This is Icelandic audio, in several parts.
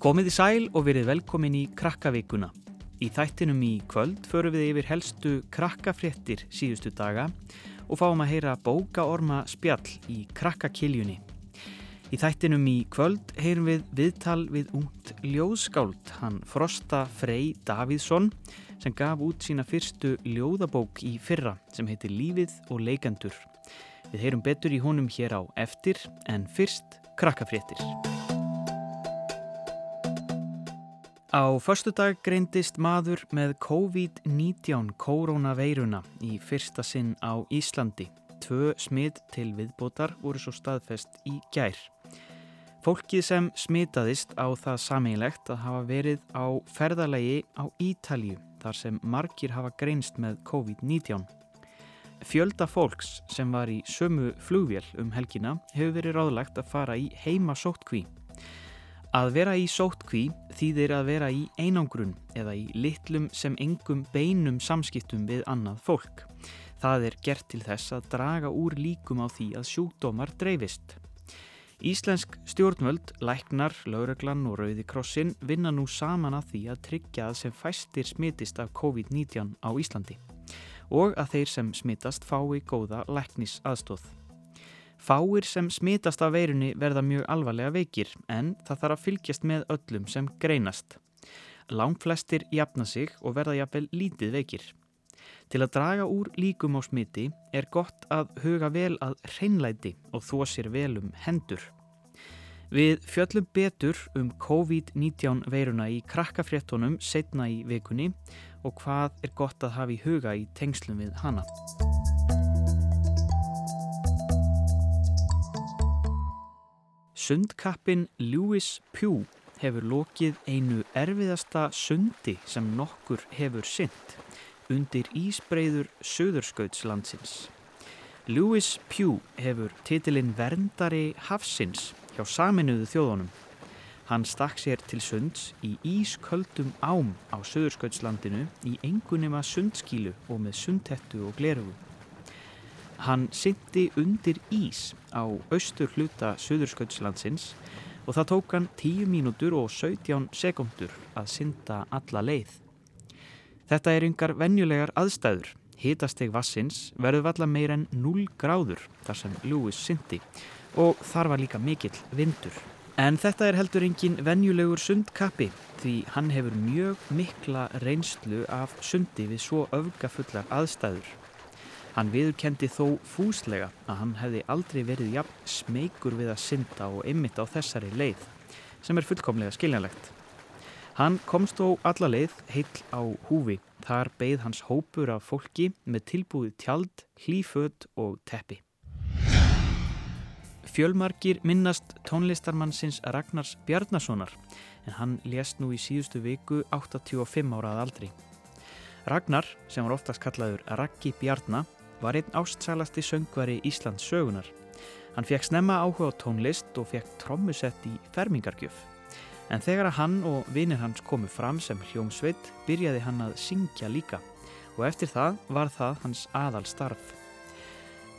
Komið í sæl og verið velkomin í Krakkavíkuna. Í þættinum í kvöld förum við yfir helstu krakkafréttir síðustu daga og fáum að heyra bókaorma spjall í Krakkakiljunni. Í þættinum í kvöld heyrum við viðtal við ungt ljóðskáld, hann Frosta Frey Davíðsson sem gaf út sína fyrstu ljóðabók í fyrra sem heitir Lífið og leikendur. Við heyrum betur í honum hér á eftir en fyrst krakkafréttir. Á förstu dag greindist maður með COVID-19 koronaveiruna í fyrsta sinn á Íslandi. Tvö smið til viðbótar voru svo staðfest í gær. Fólkið sem smitaðist á það sameinlegt að hafa verið á ferðalagi á Ítalju þar sem margir hafa greinst með COVID-19. Fjölda fólks sem var í sömu flugvél um helgina hefur verið ráðlagt að fara í heima sóttkví. Að vera í sóttkví þýðir að vera í einangrun eða í litlum sem engum beinum samskiptum við annað fólk. Það er gert til þess að draga úr líkum á því að sjúkdómar dreifist. Íslensk stjórnvöld, læknar, lauröglan og Rauðikrossin vinna nú saman að því að tryggja að sem fæstir smitist af COVID-19 á Íslandi og að þeir sem smitast fái góða læknis aðstóð. Fáir sem smitast af veirunni verða mjög alvarlega veikir en það þarf að fylgjast með öllum sem greinast. Langflestir jafna sig og verða jafnvel lítið veikir. Til að draga úr líkum á smiti er gott að huga vel að hreinlæti og þó sér vel um hendur. Við fjöllum betur um COVID-19 veiruna í krakkafréttonum setna í vikunni og hvað er gott að hafa í huga í tengslum við hana. Sundkappin Lewis Pugh hefur lokið einu erfiðasta sundi sem nokkur hefur synd undir ísbreyður söðurskautslandsins. Lewis Pugh hefur titilinn verndari hafsins hjá saminuðu þjóðunum. Hann stakk sér til sunds í ísköldum ám á söðurskautslandinu í engunima sundskílu og með sundhettu og glerugu. Hann syndi undir ís á austur hluta Suðursköldslandsins og það tók hann 10 mínútur og 17 sekundur að synda alla leið. Þetta er yngar venjulegar aðstæður. Hitasteg vassins verður valla meir en 0 gráður þar sem Lewis syndi og þar var líka mikill vindur. En þetta er heldur engin venjulegur sundkappi því hann hefur mjög mikla reynslu af sundi við svo öfgafullar aðstæður. Hann viðurkendi þó fúslega að hann hefði aldrei verið jafn smeykur við að synda og ymmit á þessari leið sem er fullkomlega skiljanlegt. Hann komst þó alla leið heill á húfi. Þar beigð hans hópur af fólki með tilbúið tjald, hlýfödd og teppi. Fjölmarkir minnast tónlistarmannsins Ragnars Bjarnasonar en hann lést nú í síðustu viku 85 árað aldri. Ragnar, sem var oftast kallaður Raggi Bjarnar, var einn ástsælasti söngvari Íslands sögunar. Hann fekk snemma áhuga á tónlist og fekk trommusett í fermingargjöf. En þegar að hann og vinir hans komu fram sem hljómsveit byrjaði hann að syngja líka og eftir það var það hans aðal starf.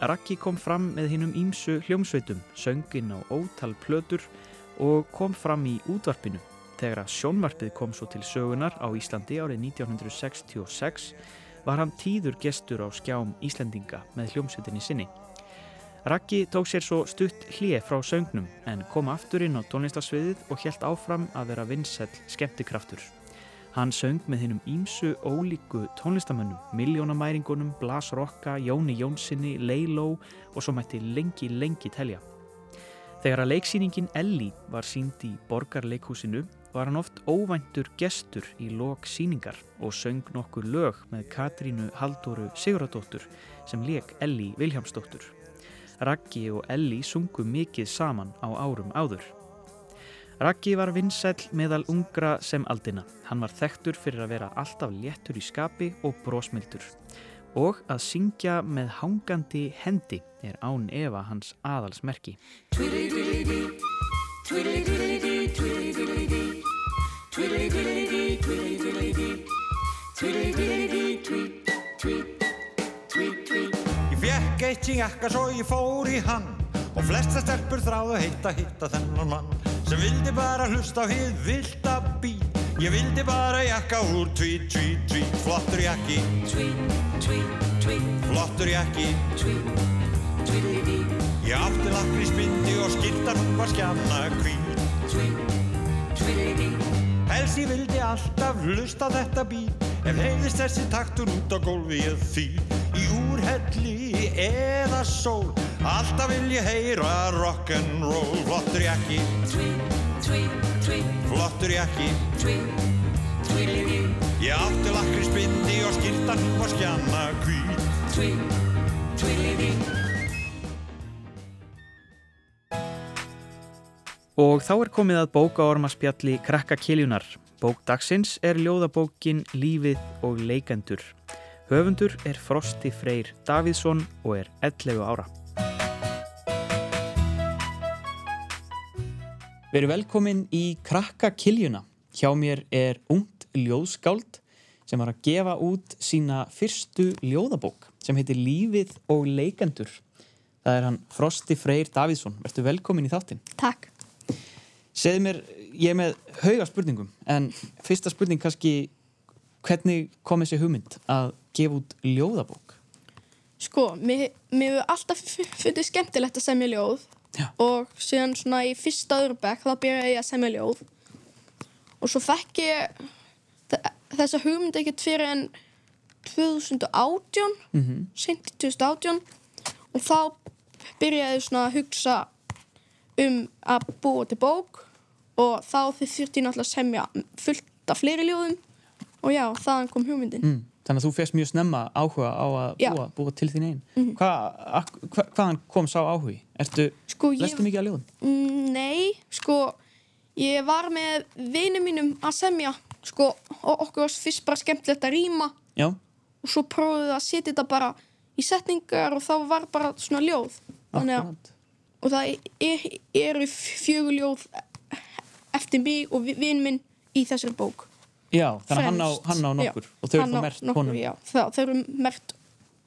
Raki kom fram með hinnum ímsu hljómsveitum, söngin á ótal plötur og kom fram í útvarpinu. Þegar að sjónvarpið kom svo til sögunar á Íslandi árið 1966 var hann tíður gestur á skjám Íslendinga með hljómsveitinni sinni. Raggi tók sér svo stutt hlið frá söngnum en kom aftur inn á tónlistarsviðið og helt áfram að vera vinsell skemmtikraftur. Hann söng með hinnum ímsu ólíku tónlistamönnum, Miljónamæringunum, Blas Rokka, Jóni Jónssoni, Leiló og svo mætti lengi, lengi telja. Þegar að leiksýningin Elli var sínd í borgarleikhúsinu var hann oft óvæntur gestur í lok síningar og söng nokkur lög með Katrínu Haldóru Siguradóttur sem leik Elli Viljámsdóttur. Raggi og Elli sungu mikið saman á árum áður. Raggi var vinsæl meðal ungra sem aldina. Hann var þekktur fyrir að vera alltaf léttur í skapi og brósmildur. Og að syngja með hangandi hendi er án Eva hans aðalsmerki. Ég í jakka svo ég fór í hann og flesta stelpur þráðu heita hitta þennan mann sem vildi bara hlusta á hið vilda bít. Ég vildi bara jakka úr tvít, tvít, tvít, flottur jakki, tweet, tweet, tweet, flottur jakki. tweet, tweedledee, Ég átti lakrísbindi og skiltar hún var skjanna hvít. tweet, tweedledee, Helst ég vildi alltaf hlusta þetta bít Ef heiðist þessi taktur út á gólfi ég því Í úrhelli eða sól Alltaf vil ég heyra rock'n'roll Flottur jakki, tweet, tweet, tweet, flottur jakki tweet, tweedledee, Ég átti lakrísbindi og skiltan hún var skjanna hvít tweet, tweedledee. Og þá er komið að bókaormaspjalli Krakka Kiljunar. Bók dagsins er ljóðabókin Lífið og leikendur. Höfundur er Frosti Freyr Davíðsson og er 11 ára. Við erum velkomin í Krakka Kiljuna. Hjá mér er ungt ljóðskáld sem var að gefa út sína fyrstu ljóðabók sem heitir Lífið og leikendur. Það er hann Frosti Freyr Davíðsson. Vertu velkomin í þáttinn. Takk. Segðu mér, ég er með hauga spurningum, en fyrsta spurning kannski, hvernig kom þessi hugmynd að gefa út ljóðabók? Sko, mér hefur alltaf fundið skemmtilegt að semja ljóð Já. og síðan svona í fyrsta öðrubæk þá byrjaði ég að semja ljóð og svo fekk ég þe- þessa hugmynd ekkert fyrir en 2018 Mm -hmm. sent í 2018 og þá byrjaði ég svona að hugsa um að búa til bók og þá þurfti ég náttúrulega að semja fullt af fleiri ljóðum og já, þaðan kom hugmyndin mm. Þannig að þú férst mjög snemma áhuga á að búa, búa til þín einn. Mhm. Hva, ak- hva, hvaðan kom sá áhugi? Ertu, Sko, ég, lestu mikið að ljóðum? Mm, Nei, sko, ég var með vinum mínum að semja, sko, og okkur var fyrst bara skemmtilegt að rýma Já, og svo prófum við að setja þetta bara í setningar og þá var bara svona ljóð. Þannig að, og það er, eru fjögur ljóð eftir mig og vi- vin minn í þessari bók. Já, þannig að hann á, hann á Já, nokkur og þau eru nokkur, honum. Já, það, þau eru mert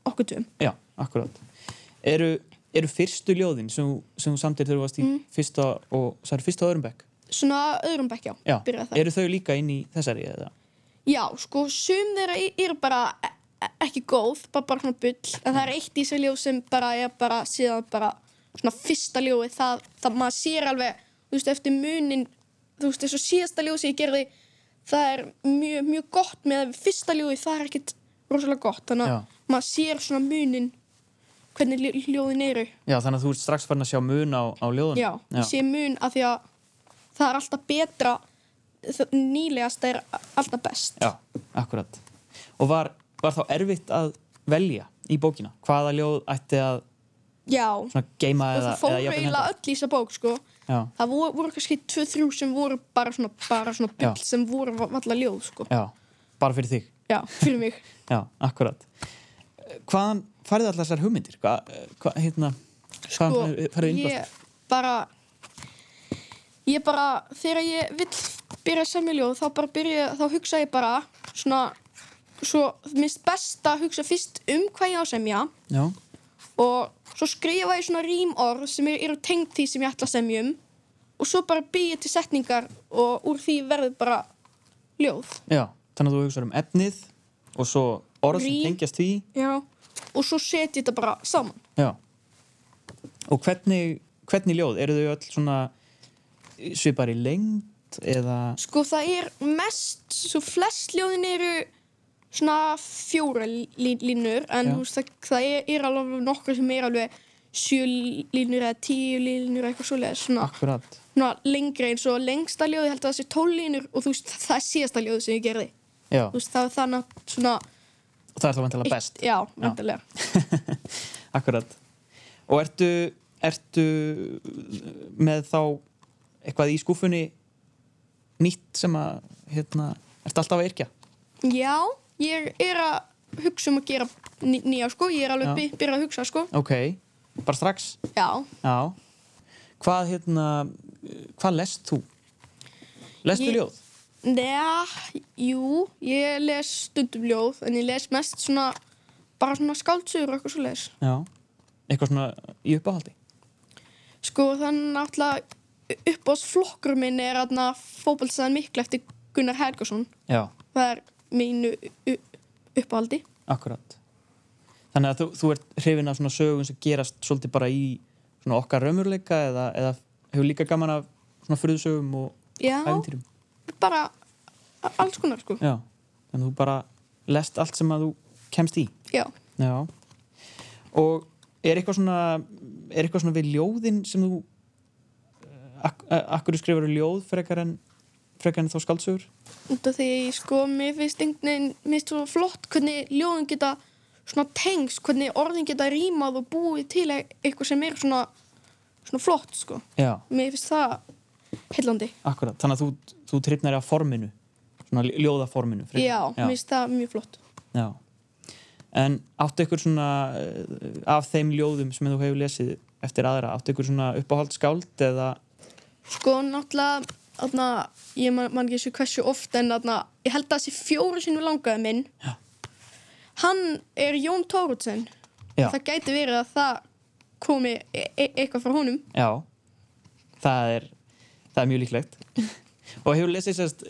okkur tveim. Já, akkurat. Eru, eru fyrstu ljóðin sem, sem samtir þú varst í Mm. fyrsta og, það er fyrsta og öðrum bekk? Svona öðrum bekk, já, Já, eru þau líka inn í þessari eða? Já, sko, sum þeirra eru bara e- e- ekki góð, bara, bara svona bull en það er eitt í þessu ljóð sem bara er bara síðan bara svona fyrsta ljóði það, það maður sér alveg þú veist, eftir munin þú veist, þessu síðasta ljóð sem ég gerði það er mjög, mjög gott með að fyrsta ljóði það er ekkit rosalega gott þannig Já. að maður sér svona munin hvernig ljó- ljóðin eru Já, þannig að þú ert strax farin að sjá mun á, á ljóðun. Já, ég sé mun af því að það er alltaf betra það nýlegasta er alltaf best Já, akkurat. Og var, var þá erfitt að velja í bókina? Hvaða ljóð ætti að Já. svona geima og eða, það jafnvel eiginlega öll í þessa bók sko. Já, það voru, voru kannski tvö, þrjú sem voru bara svona, bara svona bull Já. sem voru valla ljóð sko. já, bara fyrir þig. já, fyrir mig Já, akkurat. Hvaðan farið allar þessar hugmyndir? Hvað, hva, hérna, hvaðan sko, farið- farið ég innblástur? bara ég bara, þegar ég vill byrja að semja ljóð, þá bara byrja þá hugsa ég bara svona svo minnst best að hugsa fyrst um hvað ég á að semja Já, og svo skrifa ég svona rímorð sem eru, tengt því sem ég ætla að semja um og svo bara byrja til setningar og úr því verður bara ljóð já, þannig að þú hugsaður um efnið og svo orð sem Rím. tengjast því. Já, og svo setja ég þetta bara saman. Já. Og hvernig, hvernig ljóð? Eru þau öll svona svipar í lengd eða... Sko það er mest, svo flest ljóðin eru svona fjóra lí línur, en þú veist, það, er, er alveg nokkur sem er alveg sjö línur eða tíu línur eitthvað svoleiðis, svona, Akkurat. svona lengri eins og lengsta ljóði held að það sé tól línur og þú veist, það er síðasta ljóði sem ég gerði. Já, Þú veist, það er þannig svona... og það er þá vantilega best. Já, vendilega. Akkurat. Og ertu, ertu með þá eitthvað í skúfunni nýtt sem að, hérna, ertu alltaf að yrkja? Já, ég er að hugsa um að gera ný, nýja, sko, ég er alveg by, byrjað að hugsa, sko. Ok, bara strax? Já, Já. Hvað, hérna, hvað lest þú? Lestu Ég- ljóð? Nei, jú, ég les stundum ljóð, en ég les mest svona, bara svona skáldsögur og eitthvað svo les. Já. Eitthvað svona í uppáhaldi? Sko, þannig náttúrulega uppáðsflokkur minn er aðna fótballstæðan miklu eftir Gunnar Helgason. Já, Það er mínu uppáhaldi. akkurat. Þannig að þú, þú ert hrifin af svona sögum sem gerast svolítið bara í svona okkar raumurleika eða, eða hefur líka gaman af svona fyrðusögum og Já, æfintýrum. bara alls konar sko. Já, þannig að þú bara lest allt sem að þú kemst í. Já. Já. Og er eitthvað svona, er eitthvað svona við ljóðin sem þú, eh, ak eh, akkur skrifar ljóð frekar en, frekar en þá skaldsögur? Út af því, sko, mér finnst einhvern veginn, svo flott hvernig ljóðin geta svona tengst, hvernig orðin geta rýmað og búið til e- eitthvað sem er svona, svona flott, sko. Já, Mér finnst það heillandi. akkurat. Þannig að þú, þú trippnar af forminu, svona ljóðaforminu. frekar. Já, mér finnst það mjög flott. Já. En áttu ykkur svona eh, af þeim ljóðum sem þú hefur lesið eftir aðra, áttu ykkur svona uppáhald skáld eða Sko, náttúrulega, þarna, ég man, man ekki hversu oft, en þarna, ég held að þessi fjóru sinni langaði minn, Já. hann er Jón Tóruðsen. Já. Það gæti verið að það komi e e eitthvað frá honum. Já, það er, það er mjög líklegt. Og hefur lesið sérst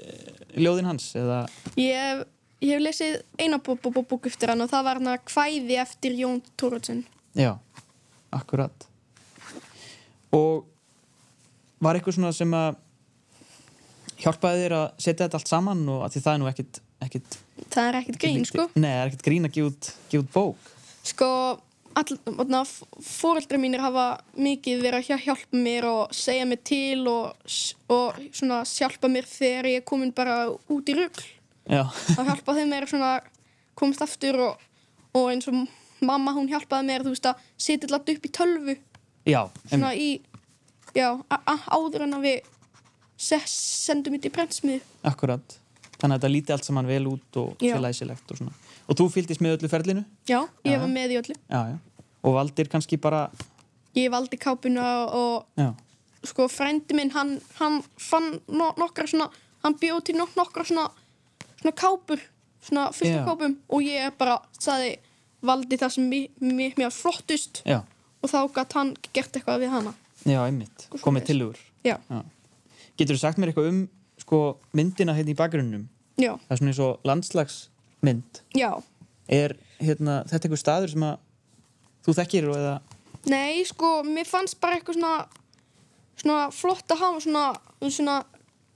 ljóðin hans eða, Ég hef, ég hef lesið eina bó, bó, bó, bók eftir hann og það var hann að kvæði eftir Jón Tóruðsen. já, akkurat. Og var eitthvað svona sem að hjálpaði þér að setja þetta allt saman og því það er nú ekkit, ekkit Það er ekkert grín, sko. Nei, það er ekkit grín að gefa út, bók. Sko, all, fóreldra mínir hafa mikið verið að hjá- hjálpa mér og segja mér til og, og svona hjálpa mér þegar ég er komin bara út í rugl. Já, Að hjálpa þeim mér svona komast aftur og, og eins og mamma hún hjálpaði mér, þú veist að setja alltaf upp í tölvu, já, svona í, já, áður en að við se, sendum þetta í prentsmiðu. akkurat. Þannig að þetta líti allt saman vel út og Já. sé læsilegt og svona. Og þú fylgdist með öllu ferlinu? Já, ég Já. var með í öllu. Já, já. Og valdir kannski bara, Ég valdi kápuna og já, sko frændi minn hann, hann fann no nokkra svona hann bjóð til nok nokkra svona svona kápur, svona fullt Já. af kápum og ég bara saði valdi það sem mér, var flottust já, og þá gætt hann gert eitthvað við hana já, einmitt. Komið svoleiðis. tilugur. já, Getur þú sagt mér eitthvað um sko, myndina hérna í bakgrunnum? já, Það er svona eins og landslagsmynd. já Er hérna, þetta einhver staður sem að þú þekkir eða... nei, sko, mér fannst bara eitthvað svona svona flott að hafa svona svona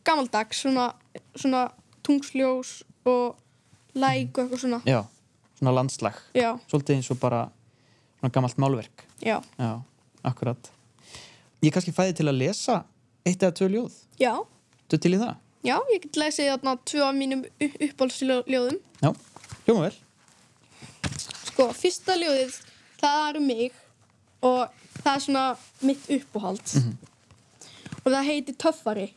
gamaldags svona, svona tungsljós og læk og eitthvað svona Já, svona landslag. já, Svolítið eins og bara svona gamalt málverk. já, Já, akkurat. Ég kannski fæði til að lesa eitt eða tvö ljóð. já Þú til í það? Já, ég get lesið þarna tvö af mínum uppáhaldsljóðum. Já, hljóma vel. Sko, fyrsta ljóðið, það er um mig og það er svona mitt uppáhald. Og það heitir Töffari.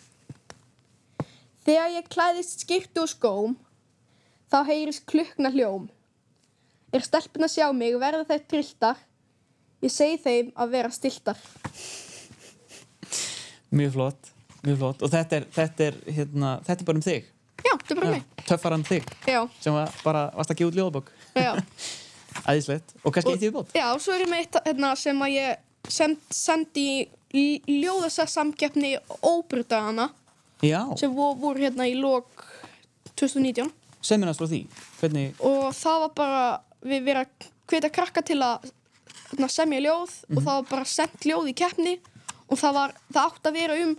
Þegar ég klæðist skiptu og skóm, þá heyrist klukkna hljóm. Er stelpun að sjá mig, verða þeir trilltar. Ég segi þeim að vera stiltar. Mjög flott, mjög flott. Og þetta er, þetta er, hérna, þetta er bara um þig. Já, þetta er bara mig. Töffaran þig, Já, sem var bara varst að gefa út ljóðabók. já. Æðislegt. Og kannski eitt í viðbót. Já, svo er ég með eitt hérna, sem að ég send, sendi í ljóðasa samkeppni óbrutagana Já, sem vo- voru hérna í lok 2019 segð mér næst frá því. Hvernig, og það var bara við verið að hvita krakka til að hérna, semja ljóð og það var bara sendt ljóð í keppni og það, var, það átt að vera um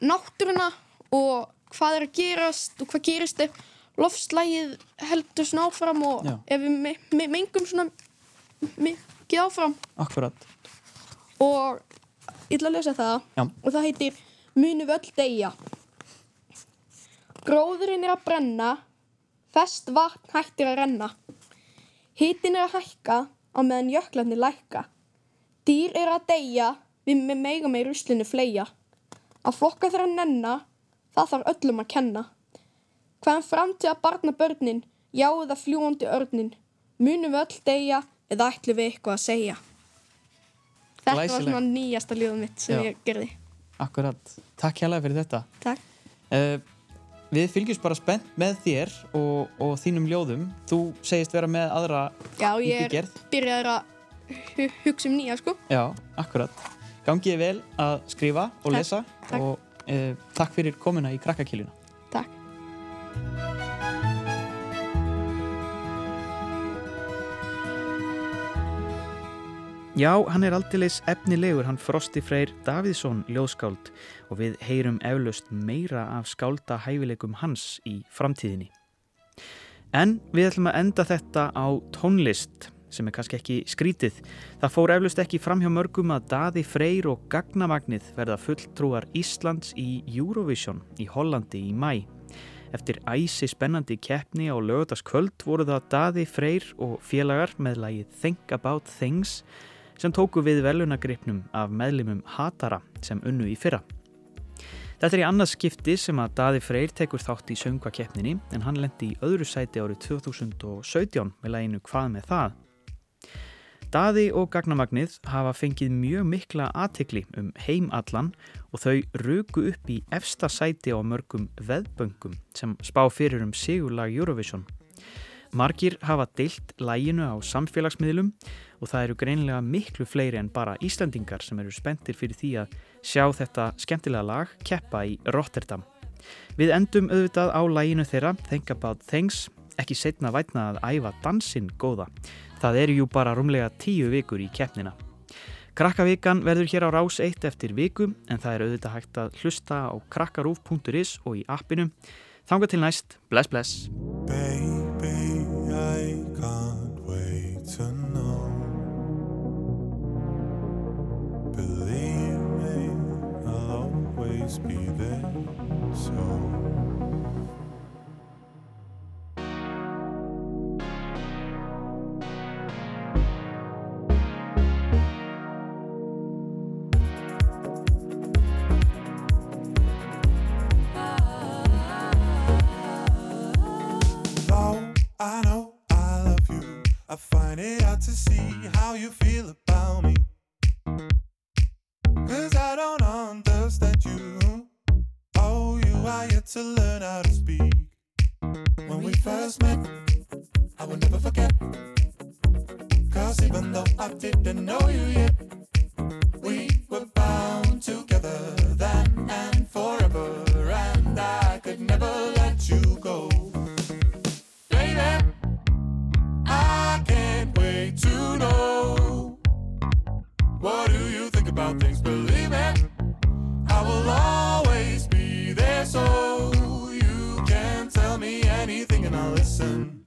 náttúruna og hvað er að gerast og hvað gerist ef lofslægið heldur svona áfram og Já. ef við me, me, mengum svona mikið áfram akkurat. og ég ætla að lesa það Já. og það heitir Munu völl deyja Gróðurinn er að brenna Fest vatn hættir að renna Hitin er að hækka á meðan jöklarnir lækka Dýr er að deyja við mega með ruslinu fleia Að flokka þeirra nenna það þarf öllum að kenna Hvaðan framtíð að barna börnin jáu það fljúandi örnin Munum við öll deyja eða ætlum við eitthvað að segja Þetta var Glæsilegt. svona nýjasta ljóðum mitt sem Já. ég gerði. Akkurat. Takk hérlega fyrir þetta. Takk. Uh, við fylgjumst bara spennt með þér og, og þínum ljóðum. Þú segist vera með aðra Já, í ég er byrjaður að hu hugsa um nýja, sko. Já, akkurat. Gangi ég vel að skrifa og Takk, lesa takk. og uh, takk fyrir komuna í krakkakiluna. Takk. Já, hann er aldeilis efnilegur, hann Frosti Freyr Davíðsson ljóðskáld og við heyrum eflaust meira af skálda hæfileikum hans í framtíðinni. En við ætlum að enda þetta á tónlist sem er kannski ekki skrítið. Það fór eflaust ekki fram hjá mörgum að Daði Freyr og Gagnamagnið verða fulltrúar Íslands í Eurovision í Hollandi í mæ. Eftir æsi spennandi keppni á lögutaskvöld voru það Daði Freyr og félagar með lagið Think About Things sem tóku við velunagripnum af meðlimum Hatara sem unnu í fyrra. Þetta er í annað skipti sem að Daði Freyr tekur þátt í söngvakeppninni en hann lendi í öðru sæti árið 2017 með læginu Hvað með það? Daði og Gagnamagnið hafa fengið mjög mikla aðtikli um heim allan og þau ruku upp í efsta sæti á mörgum veðböngum sem spá fyrir um sigurlag Eurovision. Margir hafa deilt læginu á samfélagsmiðlum og það eru greinilega miklu fleiri en bara Íslandingar sem eru spenntir fyrir því að sjá þetta skemmtilega lag keppa í Rotterdam. Við endum auðvitað á læginu þeirra Think About Things, ekki setna vætna að æfa dansinn góða. Það eru jú bara rúmlega tíu vikur í keppnina. Krakkavíkan verður hér á rás 1 eftir viku en það er auðvitað hægt að hlusta á krakkarúf.is og í appinu. Þanga til næst, bless bless! Baby, I can't wait to know. Believe me, I'll always be there. Though I didn't know you yet, we were bound together then and forever. And I could never let you go. Baby, I can't wait to know. What do you think about things? Believe me, I will always be there so you can tell me anything and I'll listen.